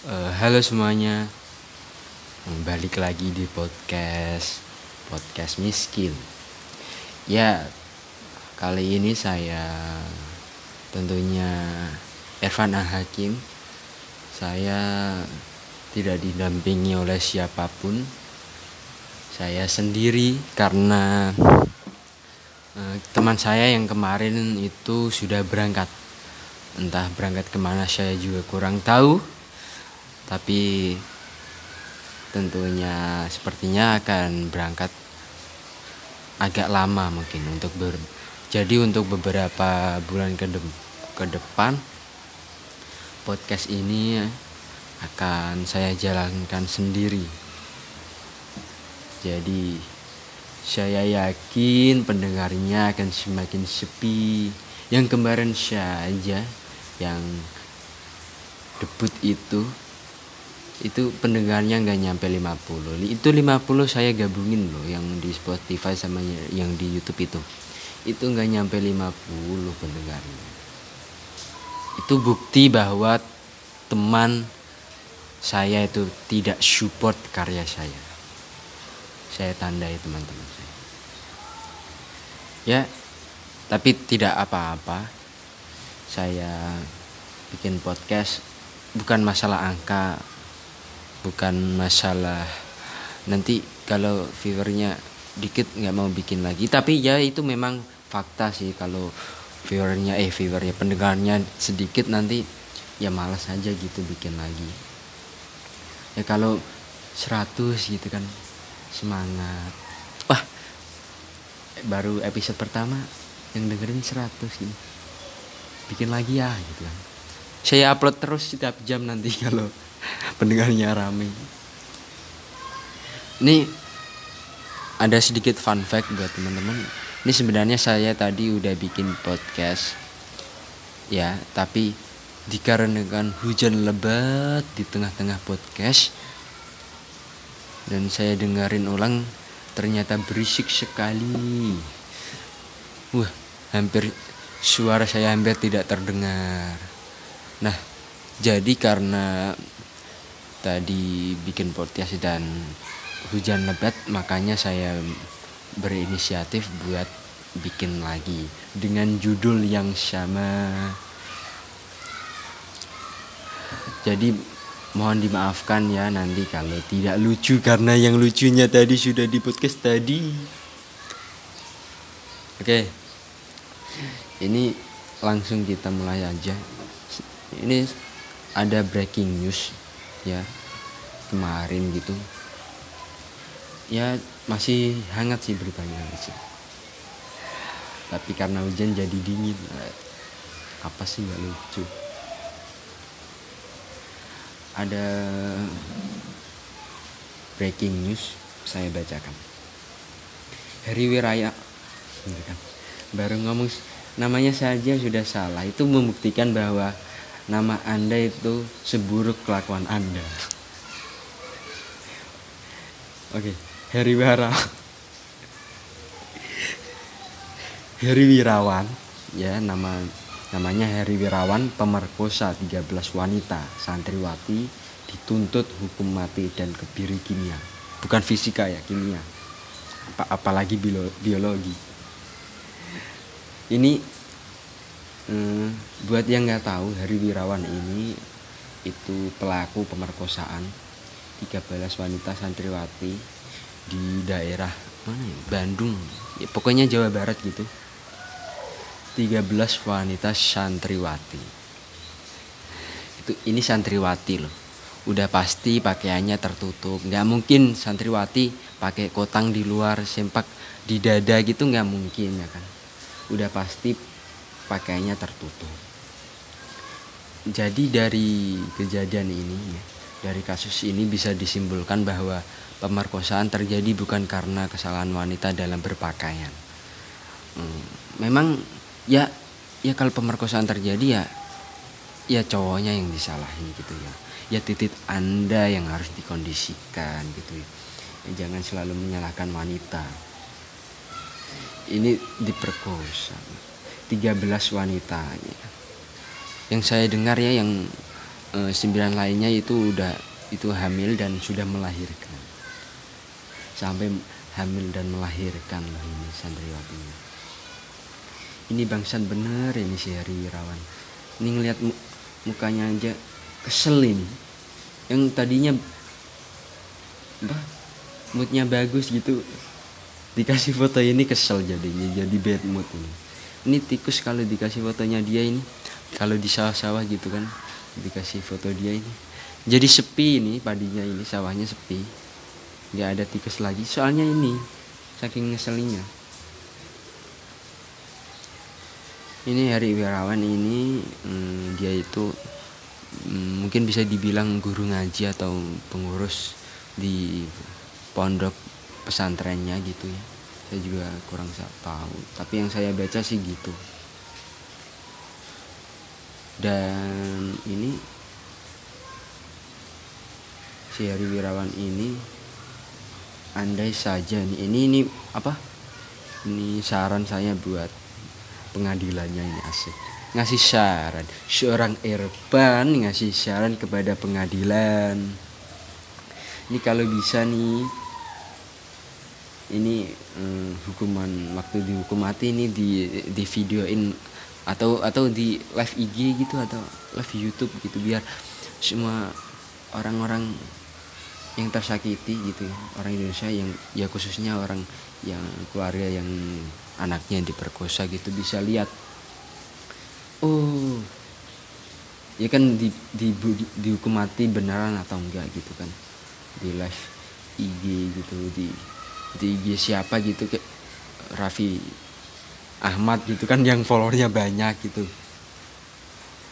Eh, halo semuanya, balik lagi di podcast podcast miskin. Ya, kali ini saya tentunya Evan A. Hakim. Saya tidak didampingi oleh siapa pun. Saya sendiri karena eh, teman saya yang kemarin itu sudah berangkat. Entah berangkat ke mana saya juga kurang tahu tapi tentunya sepertinya akan berangkat agak lama mungkin untuk ber jadi untuk beberapa bulan ke, de ke depan podcast ini akan saya jalankan sendiri. Jadi saya yakin pendengarnya akan semakin sepi. Yang kemarin saja yang debut itu itu pendengarnya nggak nyampe 50 itu 50 saya gabungin loh yang di Spotify sama yang di YouTube itu. Itu nggak nyampe 50 pendengarnya. Itu bukti bahwa teman saya itu tidak support karya saya. Saya tandai teman-teman saya. Ya tapi tidak apa-apa. Saya bikin podcast bukan masalah angka bukan masalah. Nanti kalau viewernya dikit nggak mau bikin lagi. Tapi ya itu memang fakta sih. Kalau viewernya eh viewernya pendengarnya sedikit nanti ya malas aja gitu bikin lagi. Ya kalau 100 gitu kan semangat. Wah baru episode pertama yang dengerin 100 gitu. Bikin lagi ya gitu kan. Saya upload terus setiap jam nanti kalau pendengarnya rame. Ini ada sedikit fun fact buat teman-teman. Ini sebenarnya saya tadi udah bikin podcast ya tapi dikarenakan hujan lebat di tengah-tengah podcast dan saya dengerin ulang ternyata berisik sekali. Wah hampir suara saya hampir tidak terdengar. Nah jadi karena tadi bikin podcast dan hujan lebat makanya saya berinisiatif buat bikin lagi dengan judul yang sama. Jadi mohon dimaafkan ya nanti kalau tidak lucu karena yang lucunya tadi sudah di podcast tadi. Oke. Ini langsung kita mulai aja. Ini ada breaking news ya kemarin gitu. Ya masih hangat sih beritanya sih tapi karena hujan jadi dingin apa sih nggak lucu? Ada breaking news saya bacakan. Heri Wiraya kan baru ngomong namanya saja sudah salah. Itu membuktikan bahwa nama Anda itu seburuk kelakuan Anda. Oke, Heri Wira. Heri Wirawan, ya nama namanya Heri Wirawan pemerkosa 13 wanita santriwati dituntut hukum mati dan kebiri kimia. Bukan fisika ya, kimia. Apa apalagi biologi. Ini Hmm, buat yang nggak tahu Hari Wirawan ini itu pelaku pemerkosaan 13 wanita santriwati di daerah mana ya? Bandung. Ya, pokoknya Jawa Barat gitu. 13 wanita santriwati. Itu ini santriwati loh. Udah pasti pakaiannya tertutup. Nggak mungkin santriwati pakai kotang di luar sempak di dada gitu nggak mungkin ya kan? Udah pasti pakainya tertutup. Jadi dari kejadian ini, dari kasus ini bisa disimpulkan bahwa pemerkosaan terjadi bukan karena kesalahan wanita dalam berpakaian. Hmm, memang ya ya kalau pemerkosaan terjadi ya ya cowoknya yang disalahi gitu ya. Ya titik Anda yang harus dikondisikan gitu ya. ya jangan selalu menyalahkan wanita. Ini diperkosa. 13 wanita yang saya dengar ya yang eh, sembilan lainnya itu udah itu hamil dan sudah melahirkan. Sampai hamil dan melahirkan loh ini santriwatinya ini. Bangsan bener ini si Hari Wirawan. Ini ngelihat mukanya aja kesel ini. Yang tadinya bah moodnya bagus gitu dikasih foto ini kesel jadinya jadi bad mood ini ini tikus kalau dikasih fotonya dia ini. Kalau di sawah-sawah gitu kan dikasih foto dia ini. Jadi sepi ini padinya ini sawahnya sepi. Nggak ada tikus lagi. Soalnya ini saking ngeselinnya. Ini hari wirawan ini hmm, dia itu hmm, mungkin bisa dibilang guru ngaji atau pengurus di pondok pesantrennya gitu ya saya juga kurang tahu. Tapi yang saya baca sih gitu. Dan ini si Hari Wirawan ini andai saja nih ini ini apa? Ini saran saya buat pengadilannya ini asik ngasih saran. Seorang erban ngasih saran kepada pengadilan. Ini kalau bisa nih ini hmm, hukuman waktu dihukum mati ini di di videoin atau atau di live IG gitu atau live YouTube gitu biar semua orang-orang yang tersakiti gitu orang Indonesia yang ya khususnya orang yang keluarga yang anaknya diperkosa gitu bisa lihat. Oh ya kan di, di, di dihukum mati beneran atau enggak gitu kan? Di live IG gitu di di IG siapa gitu kayak Raffi Ahmad gitu kan yang followernya banyak gitu.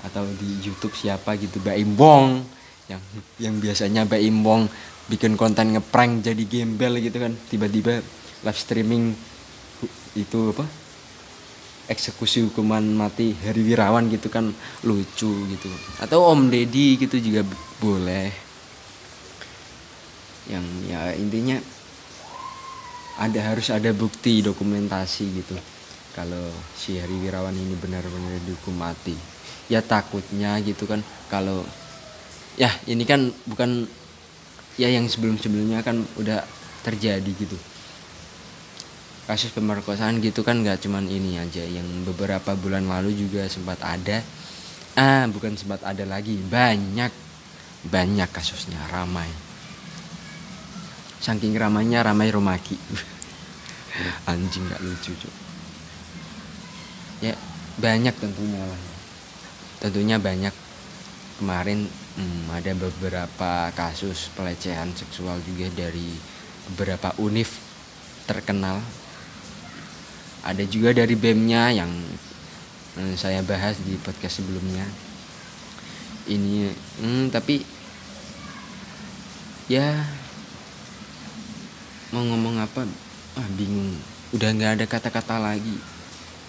Atau di YouTube siapa gitu Mbak Imbong yang yang biasanya Mbak Imbong bikin konten ngeprank jadi gembel gitu kan. Tiba-tiba live streaming itu apa eksekusi hukuman mati Hari Wirawan gitu kan lucu gitu. Atau Om Deddy gitu juga boleh. Yang ya intinya ada harus ada bukti dokumentasi gitu. Kalau si Hari Wirawan ini benar-benar dihukum mati. Ya takutnya gitu kan kalau ya ini kan bukan ya yang sebelum-sebelumnya kan udah terjadi gitu. Kasus pemerkosaan gitu kan nggak cuman ini aja yang beberapa bulan lalu juga sempat ada. Ah bukan sempat ada lagi banyak banyak kasusnya ramai saking ramainya ramai rumaki. Anjing nggak lucu cok ya banyak tentunya lah. Tentunya banyak. Kemarin hmm, ada beberapa kasus pelecehan seksual juga dari beberapa univ terkenal. Ada juga dari BEM-nya yang hmm, saya bahas di podcast sebelumnya. Ini hmm, tapi ya mau ngomong apa? Ah bingung. Udah nggak ada kata-kata lagi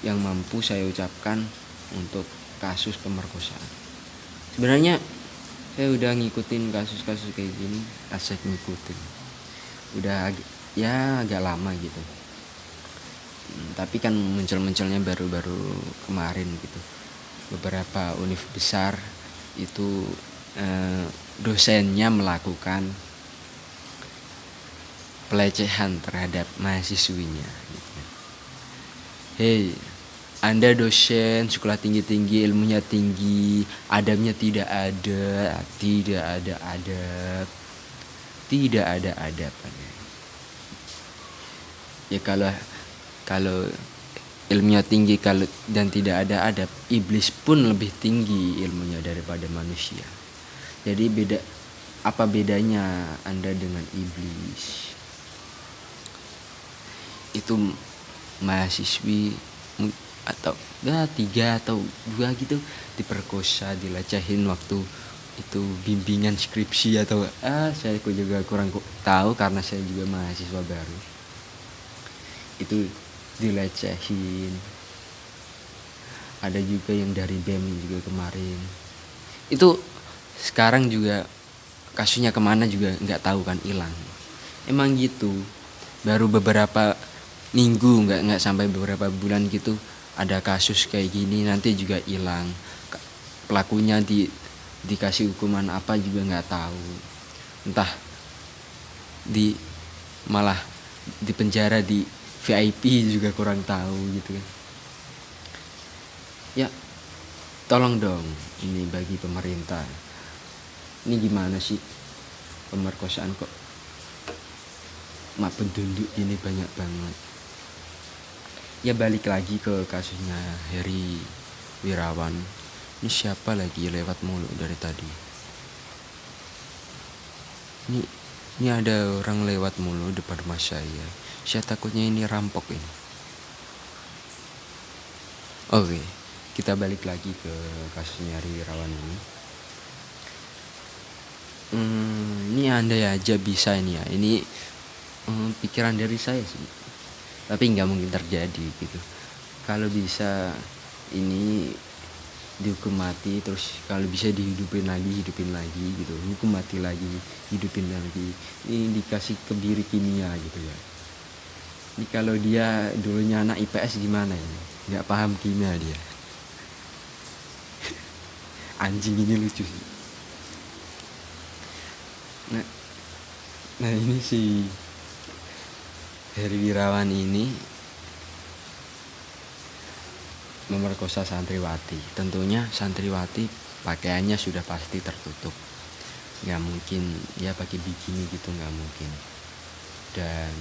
yang mampu saya ucapkan untuk kasus pemerkosaan. Sebenarnya saya udah ngikutin kasus-kasus kayak gini asik ngikutin. Udah ya agak lama gitu. Hmm, tapi kan muncul-munculnya baru-baru kemarin gitu. Beberapa univ besar itu eh, dosennya melakukan pelecehan terhadap mahasiswinya. Hei, Anda dosen sekolah tinggi-tinggi, ilmunya tinggi, adabnya tidak ada, tidak ada adab. Tidak ada adab. Ya kalau kalau ilmunya tinggi kalau dan tidak ada adab, iblis pun lebih tinggi ilmunya daripada manusia. Jadi beda apa bedanya Anda dengan iblis? Itu mahasiswi atau ya tiga atau dua gitu diperkosa dilecehin waktu itu bimbingan skripsi atau ah saya juga kurang tahu karena saya juga mahasiswa baru. Itu dilecehin ada juga yang dari BEM juga kemarin. Itu sekarang juga kasusnya ke mana juga nggak tahu kan hilang. Emang gitu. Baru beberapa minggu nggak nggak sampai beberapa bulan gitu ada kasus kayak gini nanti juga hilang. Pelakunya di dikasih hukuman apa juga nggak tahu. Entah di malah di penjara di VIP juga kurang tahu gitu kan. Ya tolong dong ini bagi pemerintah. Ini gimana sih pemerkosaan kok? Mak penduduk ini banyak banget ya balik lagi ke kasusnya Heri Wirawan. Ini siapa lagi lewat mulu dari tadi? Ini ini ada orang lewat mulu depan rumah saya. Saya takutnya ini rampok ini. Oke kita balik lagi ke kasusnya Heri Wirawan ini. Hmm, ini anda aja bisa ini ya. Ini hmm, pikiran dari saya sih tapi nggak mungkin terjadi gitu. Kalau bisa ini dihukum mati terus kalau bisa dihidupin lagi hidupin lagi gitu. Hukum mati lagi hidupin lagi. Ini dikasih kebiri kimia gitu ya. Ini kalau dia dulunya anak IPS gimana ya? Nggak paham kimia dia. Anjing ini lucu sih. Nah nah ini si Heri Wirawan ini memerkosa santriwati. Tentunya santriwati pakaiannya sudah pasti tertutup. Nggak mungkin ya pakai bikini gitu nggak mungkin. Dan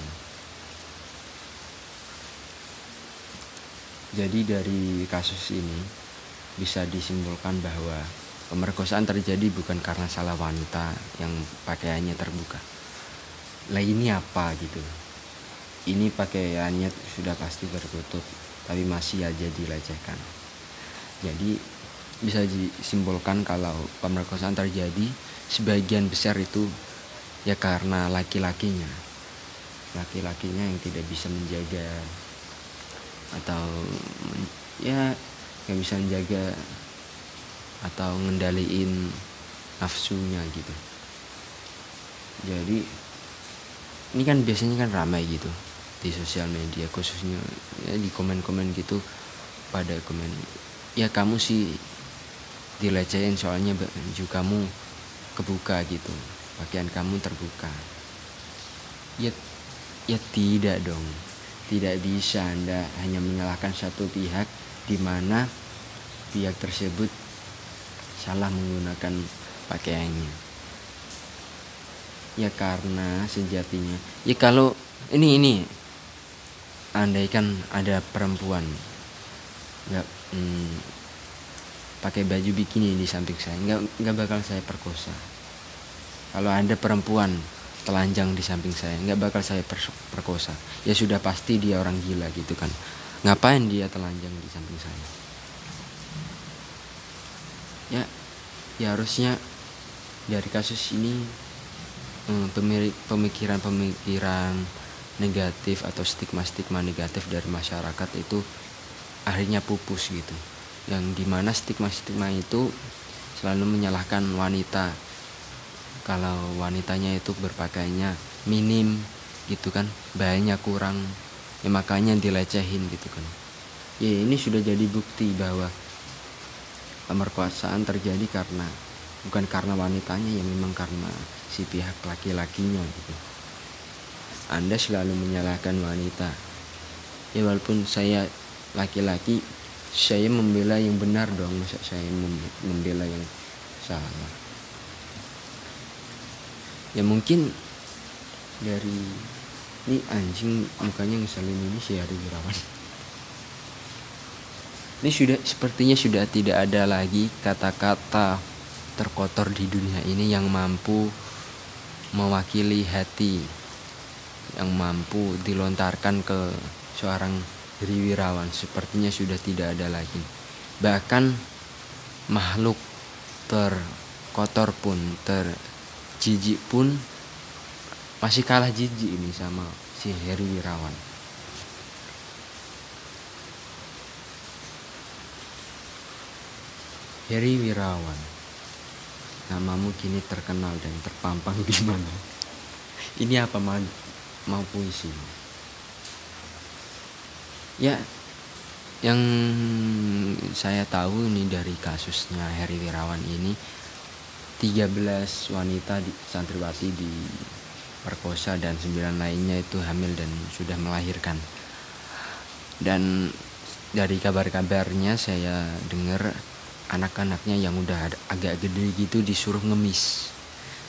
jadi dari kasus ini bisa disimpulkan bahwa pemerkosaan terjadi bukan karena salah wanita yang pakaiannya terbuka. Lah ini apa gitu ini pakaiannya sudah pasti tertutup tapi masih aja dilecehkan. Jadi bisa disimpulkan kalau pemerkosaan terjadi sebagian besar itu ya karena laki-lakinya. Laki-lakinya yang tidak bisa menjaga atau ya nggak bisa menjaga atau ngendaliin nafsunya gitu. Jadi ini kan biasanya kan ramai gitu di sosial media khususnya ya, di komen-komen gitu pada komen ya kamu sih dilecehin soalnya baju kamu kebuka gitu. Pakaian kamu terbuka. Ya ya tidak dong. Tidak bisa anda hanya menyalahkan satu pihak di mana pihak tersebut salah menggunakan pakaiannya. Ya karena sejatinya ya kalau ini ini andaikan ada perempuan. Nggak hmm, pakai baju bikini di samping saya. Nggak nggak bakal saya perkosa. Kalau ada perempuan telanjang di samping saya nggak bakal saya per perkosa. Ya sudah pasti dia orang gila gitu kan. Ngapain dia telanjang di samping saya? Ya ya harusnya dari kasus ini hmm, pemikiran-pemikiran negatif atau stigma-stigma negatif dari masyarakat itu akhirnya pupus gitu. Yang di mana stigma-stigma itu selalu menyalahkan wanita. Kalau wanitanya itu berpakaiannya minim gitu kan banyak kurang ya makanya dilecehin gitu kan. Ya ini sudah jadi bukti bahwa pemerkosaan terjadi karena bukan karena wanitanya ya memang karena si pihak laki-lakinya gitu anda selalu menyalahkan wanita. Ya walaupun saya laki-laki, saya membela yang benar dong, masa saya membela yang salah. Ya mungkin dari ini anjing mukanya ngeselin ini si Hari Wirawan. Ini sudah sepertinya sudah tidak ada lagi kata-kata terkotor di dunia ini yang mampu mewakili hati yang mampu dilontarkan ke seorang Wirawan sepertinya sudah tidak ada lagi. Bahkan makhluk terkotor pun, terjijik pun masih kalah jijik ini sama si Heri Wirawan. Heri Wirawan, namamu kini terkenal dan terpampang di mana? Ini apa man? Mau puisi. Ya yang saya tahu ini dari kasusnya Heri Wirawan ini 13 wanita di santriwati di perkosa dan 9 lainnya itu hamil dan sudah melahirkan. Dan dari kabar-kabarnya saya dengar anak-anaknya yang udah agak gede gitu disuruh ngemis.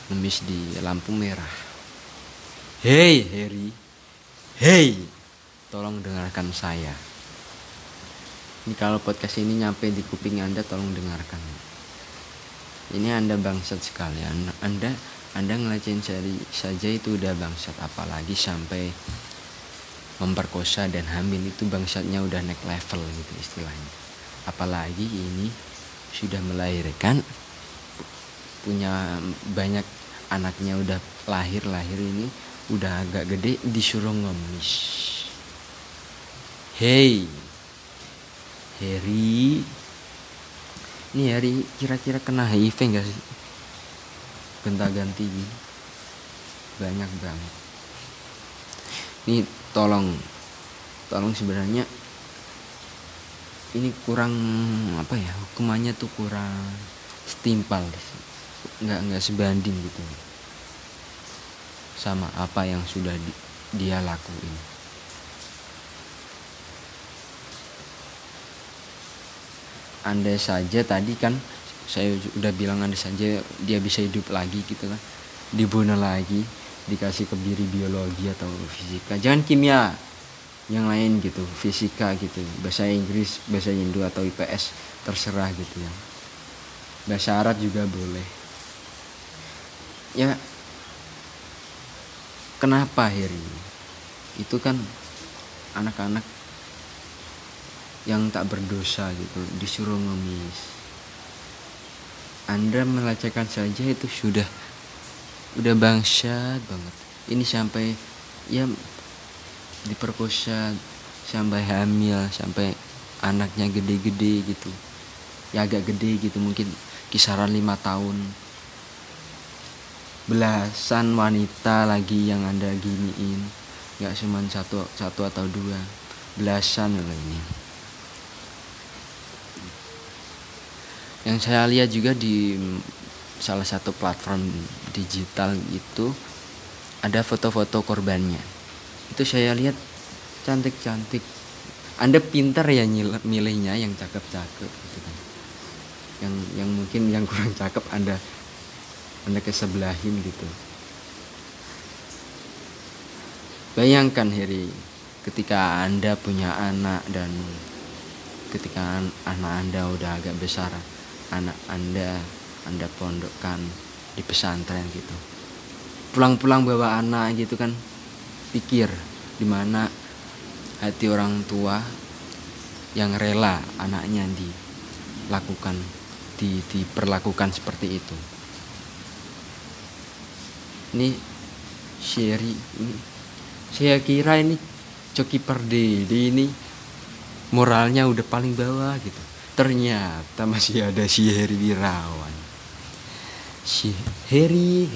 Ngemis di lampu merah hei Harry. Hei. Tolong dengarkan saya. Ini kalau podcast ini nyampe di kuping anda tolong dengarkan. Ini anda bangsat sekalian. Anda anda ngelecehin saja itu udah bangsat. Apalagi sampai memperkosa dan hamil itu bangsatnya udah naik level gitu istilahnya. Apalagi ini sudah melahirkan punya banyak anaknya udah lahir lahir ini udah agak gede disuruh ngemis. Hey. Harry. Ini Harry kira-kira kena HIV enggak sih? Gonta ganti banyak banget. Ini tolong. Tolong sebenarnya ini kurang apa ya hukumannya tuh kurang setimpal nggak nggak sebanding gitu sama apa yang sudah di, dia lakuin. Andai saja tadi kan saya udah bilang andai saja dia bisa hidup lagi gitu kan. Dibunuh lagi dikasih kebiri biologi atau fisika. Jangan kimia yang lain gitu fisika gitu. Bahasa Inggris bahasa Indo atau IPS terserah gitu ya. Bahasa Arab juga boleh. Ya kenapa Heri? Itu kan anak-anak yang tak berdosa gitu disuruh ngemis. Anda melecehkan saja itu sudah udah bangsat banget. Ini sampai ya diperkosa sampai hamil sampai anaknya gede-gede gitu. Ya agak gede gitu mungkin kisaran lima tahun belasan wanita lagi yang anda giniin. Nggak cuma satu satu atau dua. Belasan loh ini. Yang saya lihat juga di salah satu platform digital itu ada foto-foto korbannya. Itu saya lihat cantik-cantik. Anda pintar ya milihnya yang cakep-cakep gitu kan. Yang yang mungkin yang kurang cakep anda anda kesebelahin gitu. Bayangkan Heri ketika anda punya anak dan ketika anak anda udah agak besar anak anda anda pondokkan di pesantren gitu. Pulang-pulang bawa anak gitu kan pikir di mana hati orang tua yang rela anaknya dilakukan di, diperlakukan seperti itu ini Sherry ini. Saya kira ini Coki Pardede ini moralnya udah paling bawah gitu. Ternyata masih ada si Heri Wirawan. Si Heri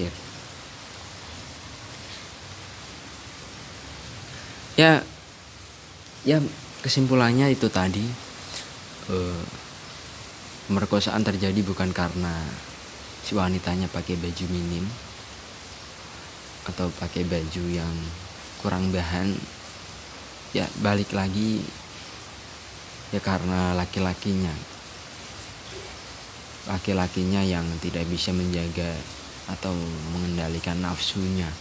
ya ya kesimpulannya itu tadi uh, pemerkosaan terjadi bukan karena si wanitanya pakai baju minim atau pakai baju yang kurang bahan ya balik lagi ya karena laki-lakinya laki-lakinya yang tidak bisa menjaga atau mengendalikan nafsunya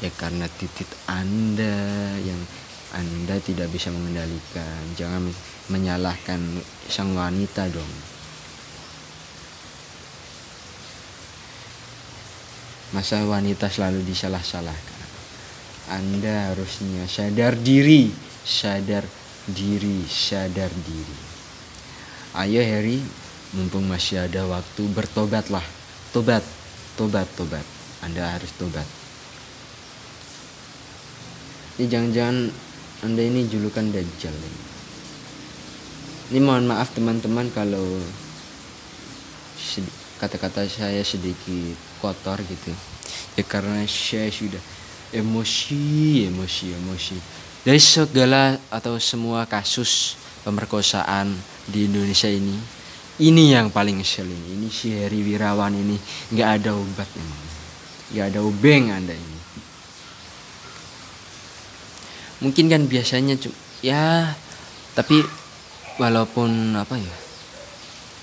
ya karena titik Anda yang Anda tidak bisa mengendalikan. Jangan menyalahkan sang wanita dong. Masa wanita selalu disalah-salahkan. Anda harusnya sadar diri, sadar diri, sadar diri. Ayo Harry, mumpung masih ada waktu bertobatlah. Tobat, tobat, tobat. Anda harus tobat ini jangan-jangan anda ini julukan Dajjal ini. ini mohon maaf teman-teman kalau kata-kata saya sedikit kotor gitu. Ya karena saya sudah emosi emosi emosi. Dari segala atau semua kasus pemerkosaan di Indonesia ini ini yang paling ngeselin ini. Si Heri Wirawan ini nggak ada obat emang nggak ada obeng anda ini. Mungkin kan biasanya ya tapi walaupun apa ya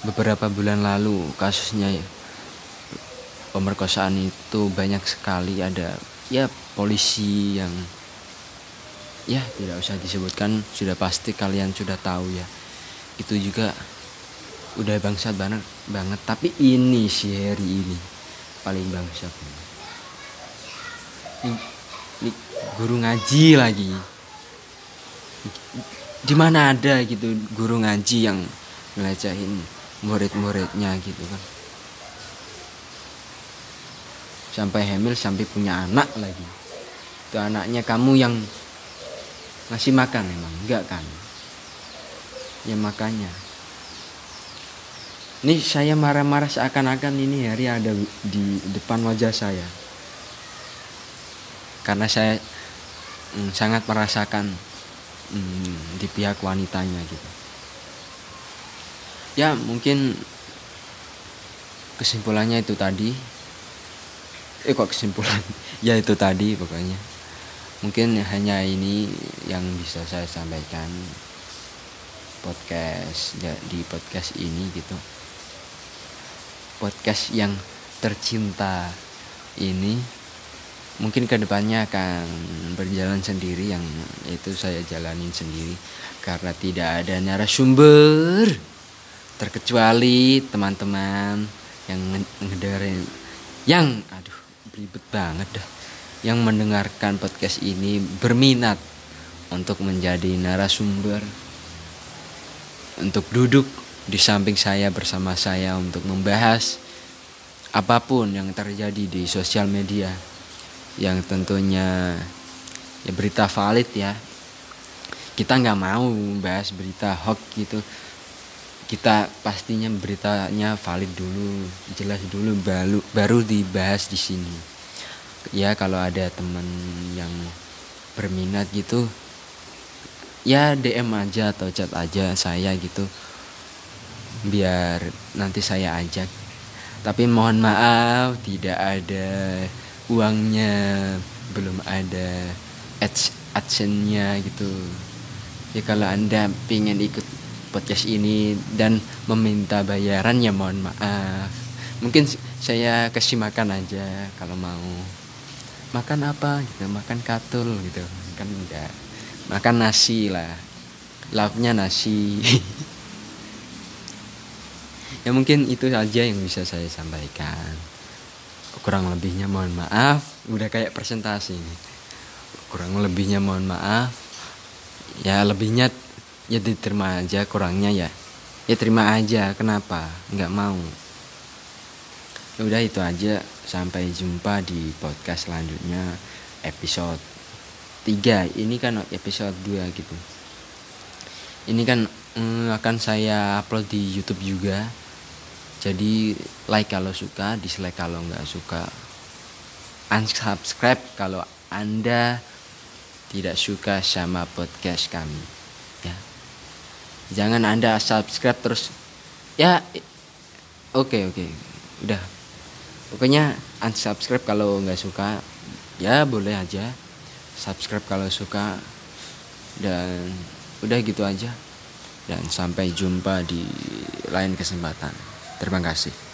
beberapa bulan lalu kasusnya ya, pemerkosaan itu banyak sekali. Ada ya polisi yang ya tidak usah disebutkan sudah pasti kalian sudah tahu ya. Itu juga udah bangsat banget banget. Tapi ini si Harry ini paling bangsat. Ini, ini guru ngaji lagi. Di mana ada gitu guru ngaji yang ngelecehin murid-muridnya gitu kan. Sampai hamil sampai punya anak lagi. Itu anaknya kamu yang ngasih makan emang enggak kan? Ya makanya. Ini saya marah-marah seakan-akan ini hari ada di depan wajah saya. Karena saya mm, sangat merasakan mm, di pihak wanitanya gitu ya mungkin kesimpulannya itu tadi. Eh kok kesimpulan? Ya itu tadi pokoknya. Mungkin hanya ini yang bisa saya sampaikan. Podcast ya, di podcast ini gitu. Podcast yang tercinta ini mungkin ke depannya akan berjalan sendiri yang itu saya jalanin sendiri. Karena tidak ada narasumber terkecuali teman-teman yang ngedengerin. Yang aduh ribet banget dah. Yang mendengarkan podcast ini berminat untuk menjadi narasumber. Untuk duduk di samping saya bersama saya untuk membahas apa pun yang terjadi di sosial media. Yang tentunya ya berita valid ya. Kita nggak mau bahas berita hoax gitu kita pastinya beritanya valid dulu jelas dulu baru baru dibahas di sini. Ya kalau ada teman yang berminat gitu ya DM aja atau chat aja saya gitu biar nanti saya ajak. Tapi mohon maaf tidak ada uangnya belum ada ads adsense-nya gitu. Ya kalau anda pingin ikut podcast ini dan meminta bayaran ya mohon maaf. Mungkin saya kasih makan aja kalau mau. Makan apa gitu? Makan katul gitu. Kan enggak. Makan nasi lah. Lauknya nasi. Ya mungkin itu saja yang bisa saya sampaikan. Kurang lebihnya mohon maaf. Udah kayak presentasi ini kurang lebihnya mohon maaf. Ya lebihnya ya diterima aja kurangnya ya. Ya terima aja kenapa? Nggak mau. Ya udah itu aja. Sampai jumpa di podcast selanjutnya episode 3 ini kan episode 2 gitu. Ini kan mm, akan saya upload di YouTube juga. Jadi like kalau suka dislike kalau nggak suka. Unsubscribe kalau anda tidak suka sama podcast kami jangan anda subscribe terus. Ya oke okay, oke. Okay. udah. Pokoknya unsubscribe kalau nggak suka. Ya boleh aja. Subscribe kalau suka. Dan udah gitu aja. Dan sampai jumpa di lain kesempatan. Terima kasih